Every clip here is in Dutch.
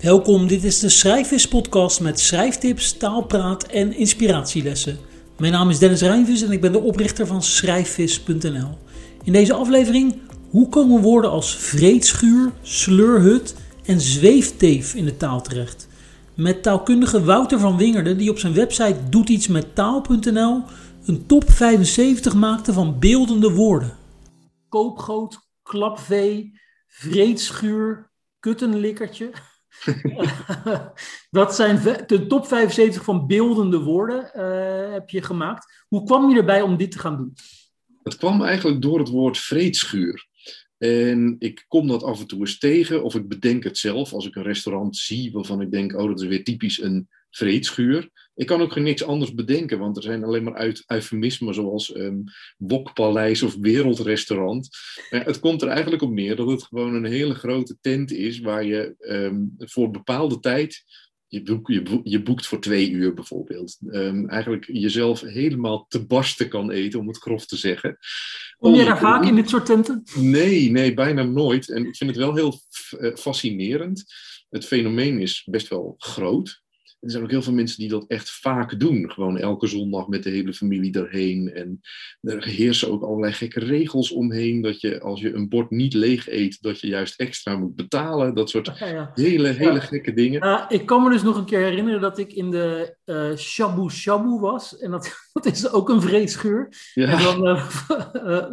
Welkom, dit is de Schrijfvis podcast met schrijftips, taalpraat en inspiratielessen. Mijn naam is Dennis Rijnvis en ik ben de oprichter van schrijfvis.nl. In deze aflevering, hoe komen woorden als vreedschuur, sleurhut en zweefteef in de taal terecht? Met taalkundige Wouter van Wingerden, die op zijn website doetietsmettaal.nl een top 75 maakte van beeldende woorden. Koopgoot, klapvee, vreedschuur, kuttenlikkertje. dat zijn de top 75 van beeldende woorden uh, heb je gemaakt. Hoe kwam je erbij om dit te gaan doen? Het kwam eigenlijk door het woord vreedschuur. En ik kom dat af en toe eens tegen, of ik bedenk het zelf als ik een restaurant zie waarvan ik denk, oh, dat is weer typisch een vreedschuur. Ik kan ook geen niks anders bedenken, want er zijn alleen maar uit, eufemismen zoals um, Wokpaleis of Wereldrestaurant. Maar het komt er eigenlijk op neer dat het gewoon een hele grote tent is waar je um, voor bepaalde tijd je, boek, je, je, boekt voor twee uur bijvoorbeeld. Um, eigenlijk jezelf helemaal te barsten kan eten, om het grof te zeggen. Kom je daar vaak in dit soort tenten? Nee, nee, bijna nooit. En ik vind het wel heel eh, fascinerend. Het fenomeen is best wel groot er zijn ook heel veel mensen die dat echt vaak doen. Gewoon elke zondag met de hele familie erheen. En er heersen ook allerlei gekke regels omheen. Dat je als je een bord niet leeg eet, dat je juist extra moet betalen. Dat soort hele, hele gekke dingen. ik kan me dus nog een keer herinneren dat ik in de uh, Shabu Shabu was. En dat, dat is ook een vreedschuur. En dan, uh,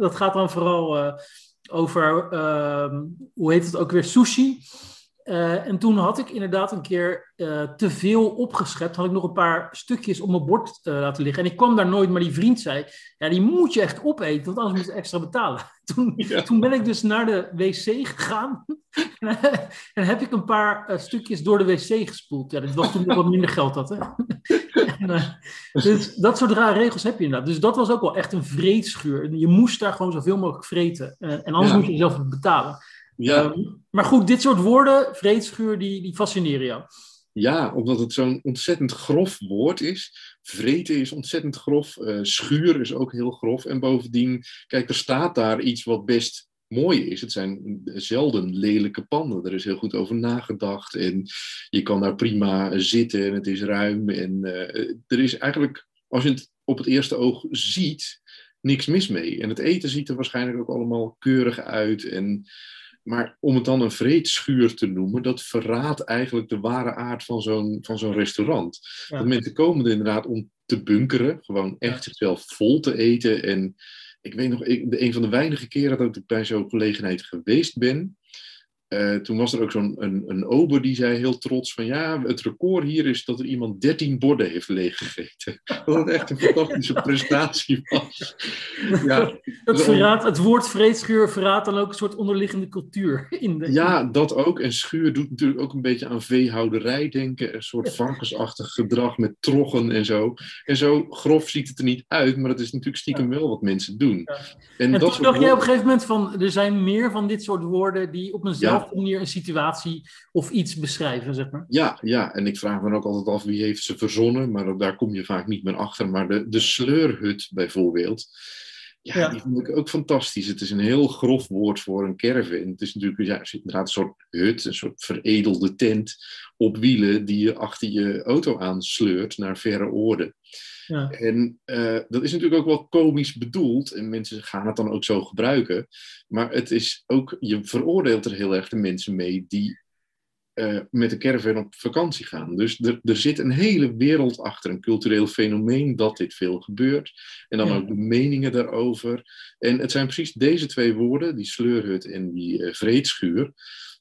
dat gaat dan vooral over, ehm, hoe heet het ook weer, sushi. Uh, en toen had ik inderdaad een keer uh, te veel opgeschept. Had ik nog een paar stukjes op mijn bord uh, laten liggen. En ik kwam daar nooit, maar die vriend zei: Ja, die moet je echt opeten, want anders moet je extra betalen. Toen, ja. toen ben ik dus naar de wc gegaan. en heb ik een paar stukjes door de wc gespoeld. Ja, dit was toen nog wat minder geld had. Hè? en, dus dat soort rare regels heb je inderdaad. Dus dat was ook wel echt een vreedschuur. Je moest daar gewoon zoveel mogelijk vreten. en anders ja. moet je jezelf betalen. Ja. Um, maar goed, dit soort woorden, vreedschuur, die, die fascineren jou. Ja, omdat het zo'n ontzettend grof woord is. Vreten is ontzettend grof. Uh, schuur is ook heel grof. En bovendien, kijk, er staat daar iets wat best mooi is. Het zijn zelden lelijke panden. Er is heel goed over nagedacht. En je kan daar prima zitten en het is ruim. En uh, er is eigenlijk, als je het op het eerste oog ziet, niks mis mee. En het eten ziet er waarschijnlijk ook allemaal keurig uit. En maar om het dan een vreedschuur te noemen, dat verraadt eigenlijk de ware aard van zo'n, van zo'n restaurant. Ja. mensen komen er inderdaad om te bunkeren, gewoon echt zichzelf vol te eten. En ik weet nog, ik, een van de weinige keren dat ik bij zo'n gelegenheid geweest ben, uh, toen was er ook zo'n een, een ober die zei heel trots van ja, het record hier is dat er iemand 13 borden heeft leeggegeten. Het echt een fantastische prestatie was. Ja, het, verraadt, het woord vreedschuur verraadt dan ook een soort onderliggende cultuur. In de... Ja, dat ook. En schuur doet natuurlijk ook een beetje aan veehouderij denken. Een soort varkensachtig gedrag met troggen en zo. En zo grof ziet het er niet uit, maar dat is natuurlijk stiekem wel wat mensen doen. Ja. En, en dat toen dacht jij op een gegeven moment van, er zijn meer van dit soort woorden die op een zelf manier een situatie of iets beschrijven, zeg maar. Ja, ja, en ik vraag me ook altijd af wie heeft ze verzonnen, maar daar kom je vaak niet meer achter. Maar de, de sleurhut bijvoorbeeld, ja, ja, die vond ik ook fantastisch. Het is een heel grof woord voor een caravan. Het is natuurlijk ja, inderdaad een soort hut, een soort veredelde tent op wielen die je achter je auto aansleurt naar verre oorden. Ja. En uh, dat is natuurlijk ook wel komisch bedoeld en mensen gaan het dan ook zo gebruiken. Maar het is ook, je veroordeelt er heel erg de mensen mee die uh, met de caravan op vakantie gaan. Dus er, er zit een hele wereld achter, een cultureel fenomeen dat dit veel gebeurt. En dan ja. ook de meningen daarover. En het zijn precies deze twee woorden, die sleurhut en die uh, vreedschuur,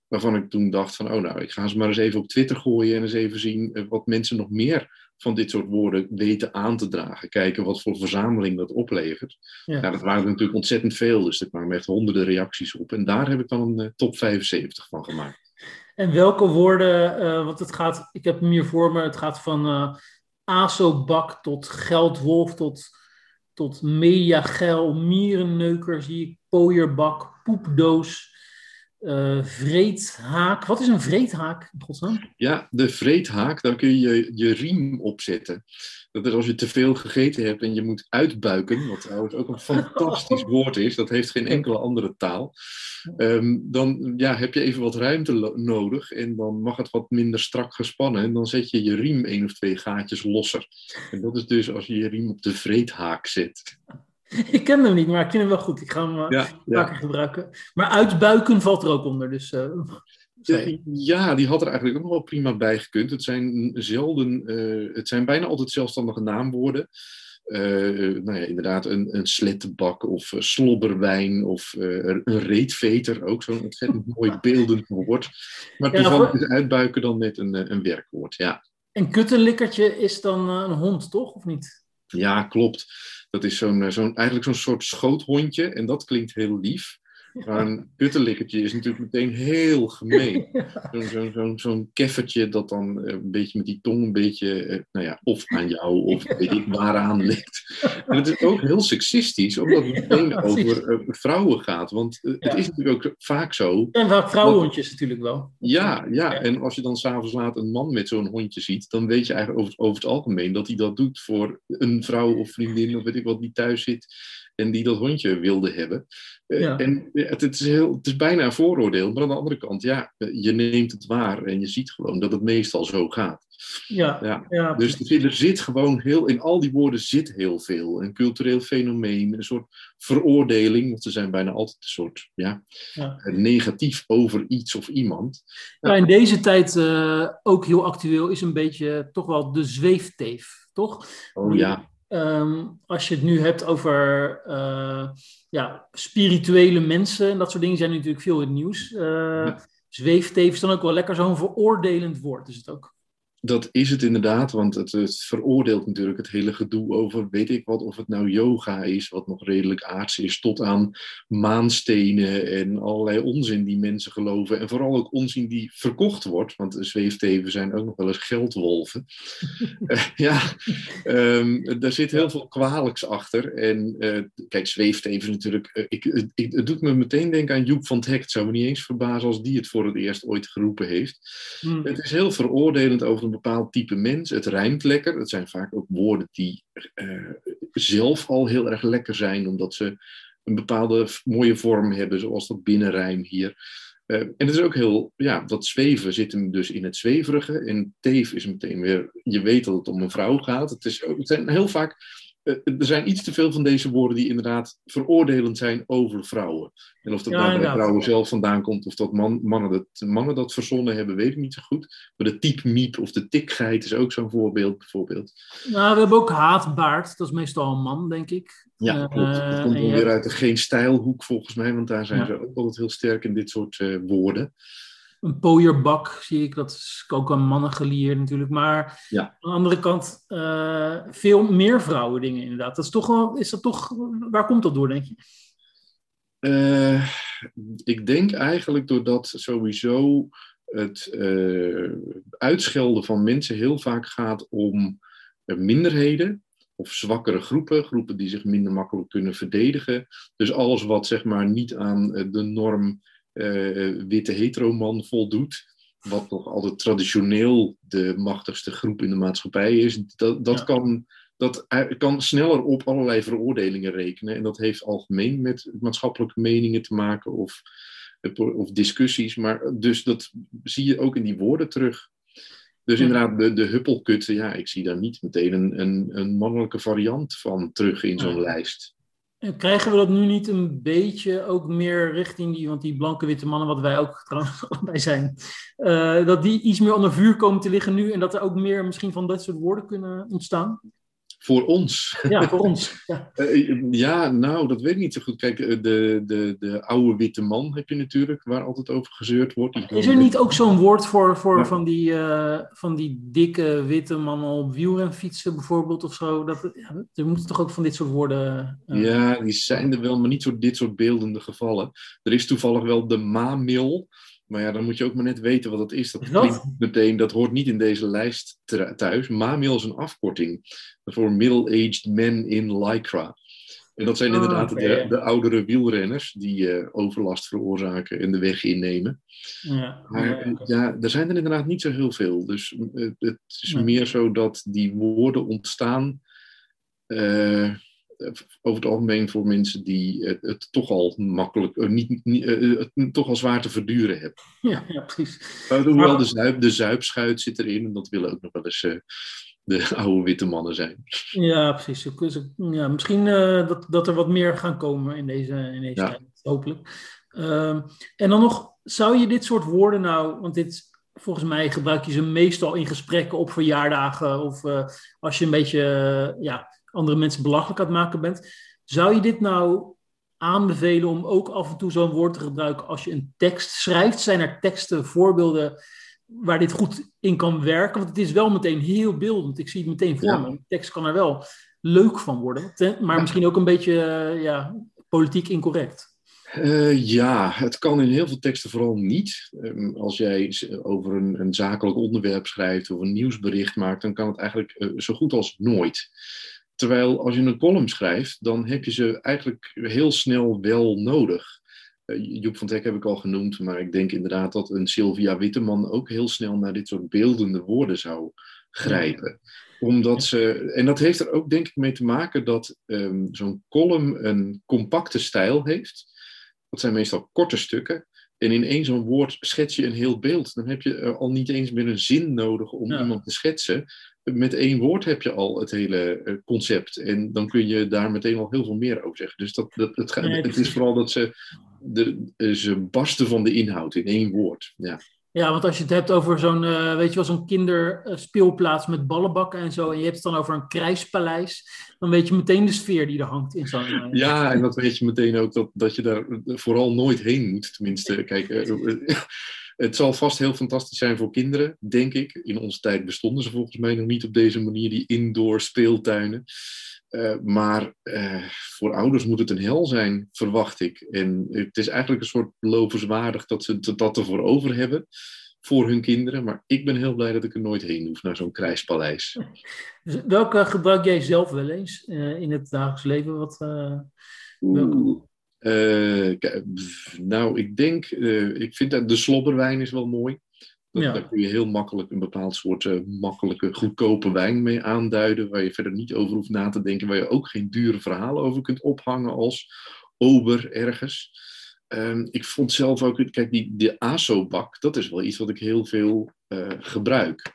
waarvan ik toen dacht van, oh nou, ik ga ze maar eens even op Twitter gooien en eens even zien wat mensen nog meer van dit soort woorden weten aan te dragen. Kijken wat voor verzameling dat oplevert. Ja. Dat waren er natuurlijk ontzettend veel, dus er kwamen echt honderden reacties op. En daar heb ik dan een uh, top 75 van gemaakt. En welke woorden, uh, want het gaat, ik heb hem hier voor me, het gaat van uh, asobak tot geldwolf tot, tot mediagel, mierenneuker, zie ik, pooierbak, poepdoos, uh, vreedhaak. Wat is een vreedhaak, godsnaam? Ja, de vreedhaak, daar kun je je riem op zetten. Dat is als je te veel gegeten hebt en je moet uitbuiken, wat trouwens ook een fantastisch woord is, dat heeft geen enkele andere taal. Ehm, dan ja, heb je even wat ruimte nodig en dan mag het wat minder strak gespannen. En dan zet je je riem één of twee gaatjes losser. En dat is dus als je je riem op de vreedhaak zet. Ik ken hem niet, maar ik vind hem wel goed. Ik ga hem uh, ja, vaker gebruiken. Maar uitbuiken valt er ook onder. Dus, uh, ja, die had er eigenlijk ook nog wel prima bij gekund. Het zijn zelden, uh, het zijn bijna altijd zelfstandige naamwoorden. Uh, nou ja, inderdaad, een, een slettenbak of uh, slobberwijn of uh, een reetveter, ook zo'n ontzettend mooi beeldend woord. Maar toevallig ja, is uitbuiken dan net een, een werkwoord, ja. En kuttenlikkertje is dan een hond, toch? Of niet? Ja, klopt. Dat is zo'n, zo'n, eigenlijk zo'n soort schoothondje en dat klinkt heel lief. Maar een kuttelikkertje is natuurlijk meteen heel gemeen. Zo'n zo, zo, zo keffertje dat dan eh, een beetje met die tong een beetje, eh, nou ja, of aan jou of weet ik waaraan ligt. En het is ook heel seksistisch, omdat het meteen over uh, vrouwen gaat. Want het is natuurlijk ook vaak zo. En vrouwenhondjes natuurlijk wel. Ja, ja, en als je dan s'avonds laat een man met zo'n hondje ziet, dan weet je eigenlijk over, over het algemeen dat hij dat doet voor een vrouw of vriendin of weet ik wat die thuis zit en die dat hondje wilde hebben. Eh, en het, het, is heel, het is bijna een vooroordeel, maar aan de andere kant, ja, je neemt het waar en je ziet gewoon dat het meestal zo gaat. Ja, ja. ja dus er zit gewoon heel, in al die woorden zit heel veel. Een cultureel fenomeen, een soort veroordeling, want ze zijn bijna altijd een soort ja, ja. negatief over iets of iemand. Ja, in deze tijd uh, ook heel actueel is een beetje toch wel de zweefteef, toch? Oh ja. Um, als je het nu hebt over uh, ja, spirituele mensen en dat soort dingen zijn natuurlijk veel in het nieuws. Uh, ja. Zweefteef is dan ook wel lekker zo'n veroordelend woord, is het ook. Dat is het inderdaad, want het, het, veroordeelt natuurlijk het hele gedoe over, weet ik wat, of het nou yoga is, wat nog redelijk aards is, tot aan maanstenen en allerlei onzin die mensen geloven. En vooral ook onzin die verkocht wordt, want zweefteven zijn ook nog wel eens geldwolven. uh, ja, um, daar zit heel veel kwalijks achter. En uh, kijk, zweefteven natuurlijk, uh, ik, ik, het doet me meteen denken aan Joep van het Hek. Het zou me niet eens verbazen als die het voor het eerst ooit geroepen heeft. Hmm. Het is heel veroordelend over een bepaald type mens. Het rijmt lekker. Het zijn vaak ook woorden die uh, zelf al heel erg lekker zijn, omdat ze een bepaalde mooie vorm hebben, zoals dat binnenrijm hier. Uh, en het is ook heel, ja, dat zweven zit hem dus in het zweverige. En teef is meteen weer, je weet dat het om een vrouw gaat. Het, is, het zijn heel vaak eh, er zijn iets te veel van deze woorden die inderdaad veroordelend zijn over vrouwen. En of dat ja, nou bij vrouwen zelf vandaan komt, of dat man, mannen, dat, mannen dat verzonnen hebben, weet ik niet zo goed. Maar de typmiep of de tikgeit is ook zo'n voorbeeld, bijvoorbeeld. Nou, we hebben ook haatbaard. Dat is meestal een man, denk ik. Ja, klopt. Uh, dat komt wel weer uit de geen stijlhoek volgens mij, want daar zijn ja. ze ook altijd heel sterk in dit soort uh, woorden een pooierbak zie ik, dat is ook een mannengelier natuurlijk. Maar ja. aan de andere kant uh, veel meer vrouwen dingen inderdaad. Dat is, toch wel, is dat toch, waar komt dat door, denk je? Uh, ik denk eigenlijk doordat sowieso het uh, uitschelden van mensen heel vaak gaat om minderheden of zwakkere groepen, groepen die zich minder makkelijk kunnen verdedigen. Dus alles wat zeg maar niet aan de norm uh, witte heteroman voldoet. Wat toch altijd traditioneel de machtigste groep in de maatschappij is. Dat, dat, kan, dat kan sneller op allerlei veroordelingen rekenen. En dat heeft algemeen met maatschappelijke meningen te maken of, of discussies. Maar dus dat zie je ook in die woorden terug. Dus inderdaad, de, de huppelkutten, ja, ik zie daar niet meteen een, een, een mannelijke variant van terug in zo'n lijst. Krijgen we dat nu niet een beetje ook meer richting die, want die blanke witte mannen, wat wij ook trouwens bij zijn, uh, dat die iets meer onder vuur komen te liggen nu en dat er ook meer misschien van dat soort woorden kunnen ontstaan? Voor ons. Ja, voor ons. Ja. Uh, ja, nou, dat weet ik niet zo goed. Kijk, eh, de, de, de oude witte man heb je natuurlijk, waar altijd over gezeurd wordt. Is er niet ook zo'n woord voor, voor ja. van, die, uh, van die dikke witte mannen op wielrenfietsen bijvoorbeeld of zo? Dat, ja, er moeten toch ook van dit soort woorden... Uh... Ja, die zijn er wel, maar niet zo dit soort beeldende gevallen. Er is toevallig wel de mamil. Maar ja, dan moet je ook maar net weten wat dat is. Dat, klinkt meteen, dat hoort niet in deze lijst thuis. Mamil is een afkorting voor Middle-Aged Men in Lycra. En dat zijn Oh, inderdaad de, de oudere wielrenners die eh, overlast veroorzaken en de weg innemen. Ja, Maar ja, eh, ja, er zijn er inderdaad niet zo heel veel. Dus eh, het is meer zo dat die woorden ontstaan over het algemeen voor mensen die het, het toch al makkelijk, eh, niet, niet, eh, het toch al zwaar te verduren hebben. ja, ja, precies. Maar hoewel de, zuip, de zuipschuit zit erin en dat willen ook nog wel eens eh, de oude witte mannen zijn. Ja, precies. Ja, misschien eh, dat, dat er wat meer gaan komen in deze, in deze Ja. tijd, hopelijk. Ehm, en dan nog, zou je dit soort woorden nou, want dit, volgens mij gebruik je ze meestal in gesprekken op verjaardagen of eh, als je een beetje eh, ja, andere mensen belachelijk aan het maken bent. Zou je dit nou aanbevelen om ook af en toe zo'n woord te gebruiken als je een tekst schrijft? Zijn er teksten, voorbeelden waar dit goed in kan werken? Want het is wel meteen heel beeldend. Ik zie het meteen voor Ja. me. De tekst kan er wel leuk van worden, maar Ja. misschien ook een beetje eh, ja, politiek incorrect. Eh, ja, het kan in heel veel teksten vooral niet. Ehm, als jij over een, een zakelijk onderwerp schrijft of een nieuwsbericht maakt, dan kan het eigenlijk eh, zo goed als nooit. Terwijl als je een column schrijft, dan heb je ze eigenlijk heel snel wel nodig. Eh, Joep van Teck heb ik al genoemd, maar ik denk inderdaad dat een Sylvia Witteman ook heel snel naar dit soort beeldende woorden zou grijpen. Omdat ze, en dat heeft er ook denk ik mee te maken dat ehm, zo'n column een compacte stijl heeft. Dat zijn meestal korte stukken. En in één zo'n woord schets je een heel beeld. Dan heb je al niet eens meer een zin nodig om Ja. iemand te schetsen. Met één woord heb je al het hele eh, concept. En dan kun je daar meteen al heel veel meer over zeggen. Dus dat, dat, het, gaat- Nee, het is vooral dat ze, de, eh, ze barsten van de inhoud in één woord. Ja. Ja, want als je het hebt over zo'n, eh, weet je wel, zo'n kinderspeelplaats met ballenbakken en zo, en je hebt het dan over een krijgspaleis, dan weet je meteen de sfeer die er hangt in zo'n... Ja, en dat weet je meteen ook dat, dat je daar vooral nooit heen moet. Tenminste, kijk, het zal vast heel fantastisch zijn voor kinderen, denk ik. In onze tijd bestonden ze volgens mij nog niet op deze manier, die indoor speeltuinen. Eh, maar eh, voor ouders moet het een hel zijn, verwacht ik. En het is eigenlijk een soort lovenswaardig dat ze dat- ervoor over hebben voor hun kinderen. Maar ik ben heel blij dat ik er nooit heen hoef naar zo'n krijgspaleis. Dus welke gebruik jij zelf wel eens eh, in het dagelijks leven? Wat, Welke? Eh, nou, ik denk, eh, ik vind dat de slobberwijn is wel mooi. Dat, Ja. Daar kun je heel makkelijk een bepaald soort eh, makkelijke, goedkope wijn mee aanduiden, waar je verder niet over hoeft na te denken, waar je ook geen dure verhalen over kunt ophangen als ober ergens. Ehm, ik vond zelf ook, kijk, die, de ASO-bak, dat is wel iets wat ik heel veel gebruik.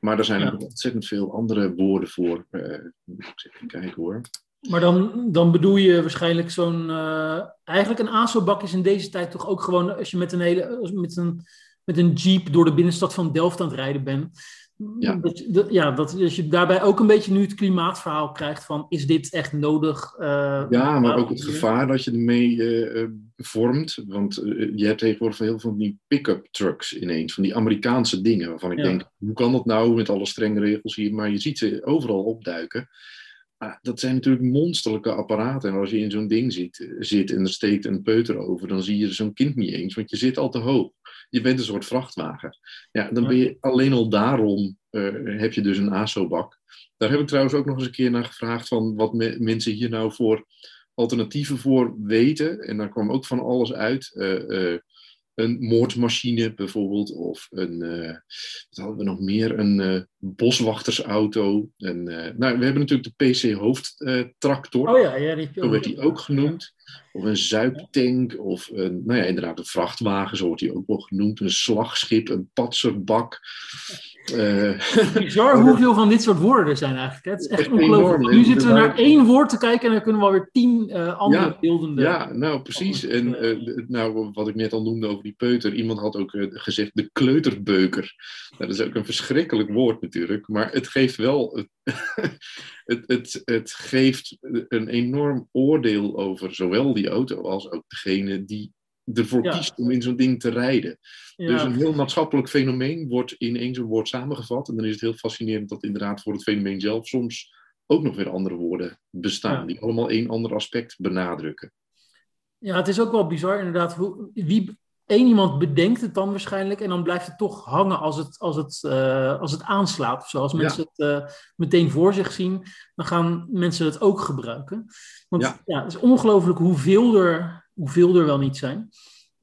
Maar er zijn Ja. ook ontzettend veel andere woorden voor. Ik zal even kijken hoor. Maar dan, dan bedoel je waarschijnlijk zo'n... eh, eigenlijk een ASO-bak is in deze tijd toch ook gewoon... als je met een, hele, met een, met een jeep door de binnenstad van Delft aan het rijden bent... Ja. Dat, ja, dat, je daarbij ook een beetje nu het klimaatverhaal krijgt van... is dit echt nodig? eh, Ja, maar ook het gevaar dat je ermee eh, vormt. Want je hebt tegenwoordig heel veel van die pick-up trucks ineens. Van die Amerikaanse dingen. Waarvan ik Ja. denk, hoe kan dat nou met alle strenge regels hier? Maar je ziet ze overal opduiken. Dat zijn natuurlijk monsterlijke apparaten. En als je in zo'n ding zit, zit en er steekt een peuter over, dan zie je zo'n kind niet eens. Want je zit al te hoog. Je bent een soort vrachtwagen. Ja, dan ben je alleen al daarom eh, heb je dus een ASO-bak. Daar heb ik trouwens ook nog eens een keer naar gevraagd van wat me- mensen hier nou voor alternatieven voor weten. En daar kwam ook van alles uit. Eh, eh, een moordmachine bijvoorbeeld, of een, eh, wat hadden we nog meer, een eh, boswachtersauto. En, eh, nou, we hebben natuurlijk de PC hoofdtractor. Oh ja, ja die Zo werd die ook genoemd. Of een zuiptank, of een, nou ja, inderdaad een vrachtwagen, zo wordt die ook wel genoemd. Een slagschip, een patserbak. Eh, Bizar hoeveel van dit soort woorden er zijn eigenlijk. hè. Het is echt Echt ongelooflijk. Nu zitten we naar één woord te kijken en dan kunnen we alweer tien eh, andere Ja, beeldende... ja, nou precies. En eh, nou, wat ik net al noemde over die peuter. Iemand had ook eh, gezegd de kleuterbeuker. Nou, dat is ook een verschrikkelijk woord natuurlijk. Maar het geeft wel... het, het, het geeft een enorm oordeel over zowel die auto als ook degene die ervoor Ja. kiest om in zo'n ding te rijden. Ja, Dus een heel maatschappelijk fenomeen wordt in één zo'n woord samengevat. En dan is het heel fascinerend dat inderdaad voor het fenomeen zelf soms ook nog weer andere woorden bestaan. Ja. Die allemaal één ander aspect benadrukken. ja, het is ook wel bizar inderdaad. Hoe, wie, één iemand bedenkt het dan waarschijnlijk en dan blijft het toch hangen als het, als het, uh, als het aanslaat of zo. Als mensen het uh, meteen voor zich zien, dan gaan mensen het ook gebruiken. Want ja, ja het is ongelooflijk hoeveel er, hoeveel er wel niet zijn.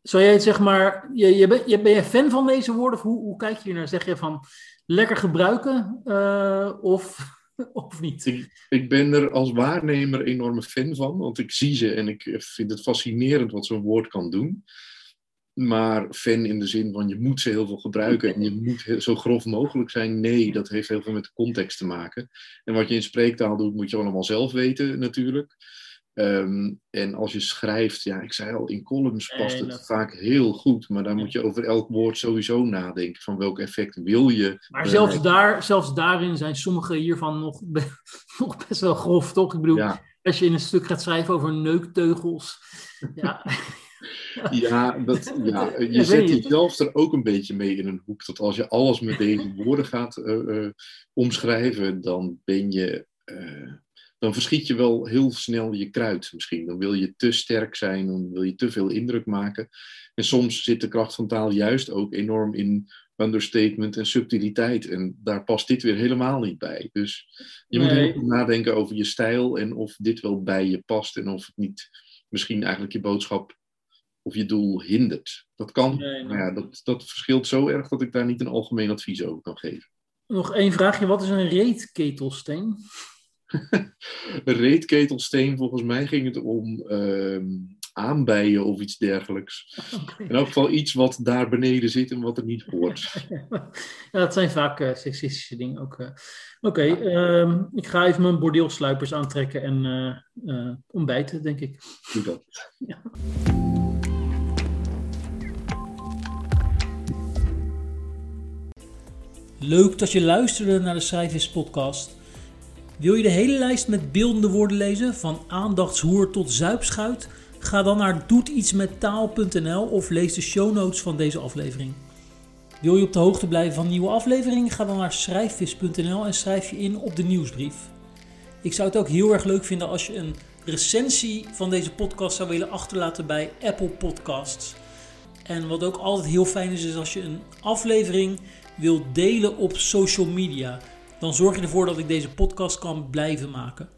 Zou jij het zeg maar, je, je ben, je, ben je fan van deze woorden of hoe, hoe kijk je hier naar? Zeg je van lekker gebruiken uh, of, of niet? Ik, ik, ben er als waarnemer enorme fan van, want ik zie ze en ik vind het fascinerend wat zo'n woord kan doen. Maar fan in de zin van je moet ze heel veel gebruiken en je moet zo grof mogelijk zijn. Nee, dat heeft heel veel met de context te maken. En wat je in spreektaal doet, moet je allemaal zelf weten natuurlijk. Um, en als je schrijft, ja, ik zei al, in columns past het vaak heel goed, maar daar moet je over elk woord sowieso nadenken. Van welk effect wil je. Maar zelfs, daar, zelfs daarin zijn sommige hiervan nog, nog best wel grof, toch? Ik bedoel, als je in een stuk gaat schrijven over neukteugels. ja. Ja, dat, ja, je zet jezelf er ook een beetje mee in een hoek. Dat als je alles met deze woorden gaat uh, uh, omschrijven, dan ben je. Uh, dan verschiet je wel heel snel je kruid misschien. Dan wil je te sterk zijn, dan wil je te veel indruk maken. En soms zit de kracht van taal juist ook enorm in understatement en subtiliteit. En daar past dit weer helemaal niet bij. Dus je moet heel goed nadenken over je stijl en of dit wel bij je past en of het niet misschien eigenlijk je boodschap of je doel hindert. Dat kan, maar ja, dat, dat verschilt zo erg dat ik daar niet een algemeen advies over kan geven. Nog één vraagje, wat is een reetketelsteen? Een reetketelsteen, volgens mij ging het om uh, aanbijen of iets dergelijks. Okay. In elk geval iets wat daar beneden zit en wat er niet hoort. ja, dat zijn vaak uh, seksistische dingen ook. Uh. Oké, okay, um, ik ga even mijn bordeelsluipers aantrekken en uh, ontbijten, denk ik. Doe dat. ja. Leuk dat je luisterde naar de Schrijvers podcast. Wil je de hele lijst met beeldende woorden lezen, van aandachtshoer tot zuipschuit? Ga dan naar doetietsmettaal.nl of lees de show notes van deze aflevering. Wil je op de hoogte blijven van nieuwe afleveringen? Ga dan naar schrijfvis.nl en schrijf je in op de nieuwsbrief. Ik zou het ook heel erg leuk vinden als je een recensie van deze podcast zou willen achterlaten bij Apple Podcasts. En wat ook altijd heel fijn is, is als je een aflevering wilt delen op social media. Dan zorg je ervoor dat ik deze podcast kan blijven maken.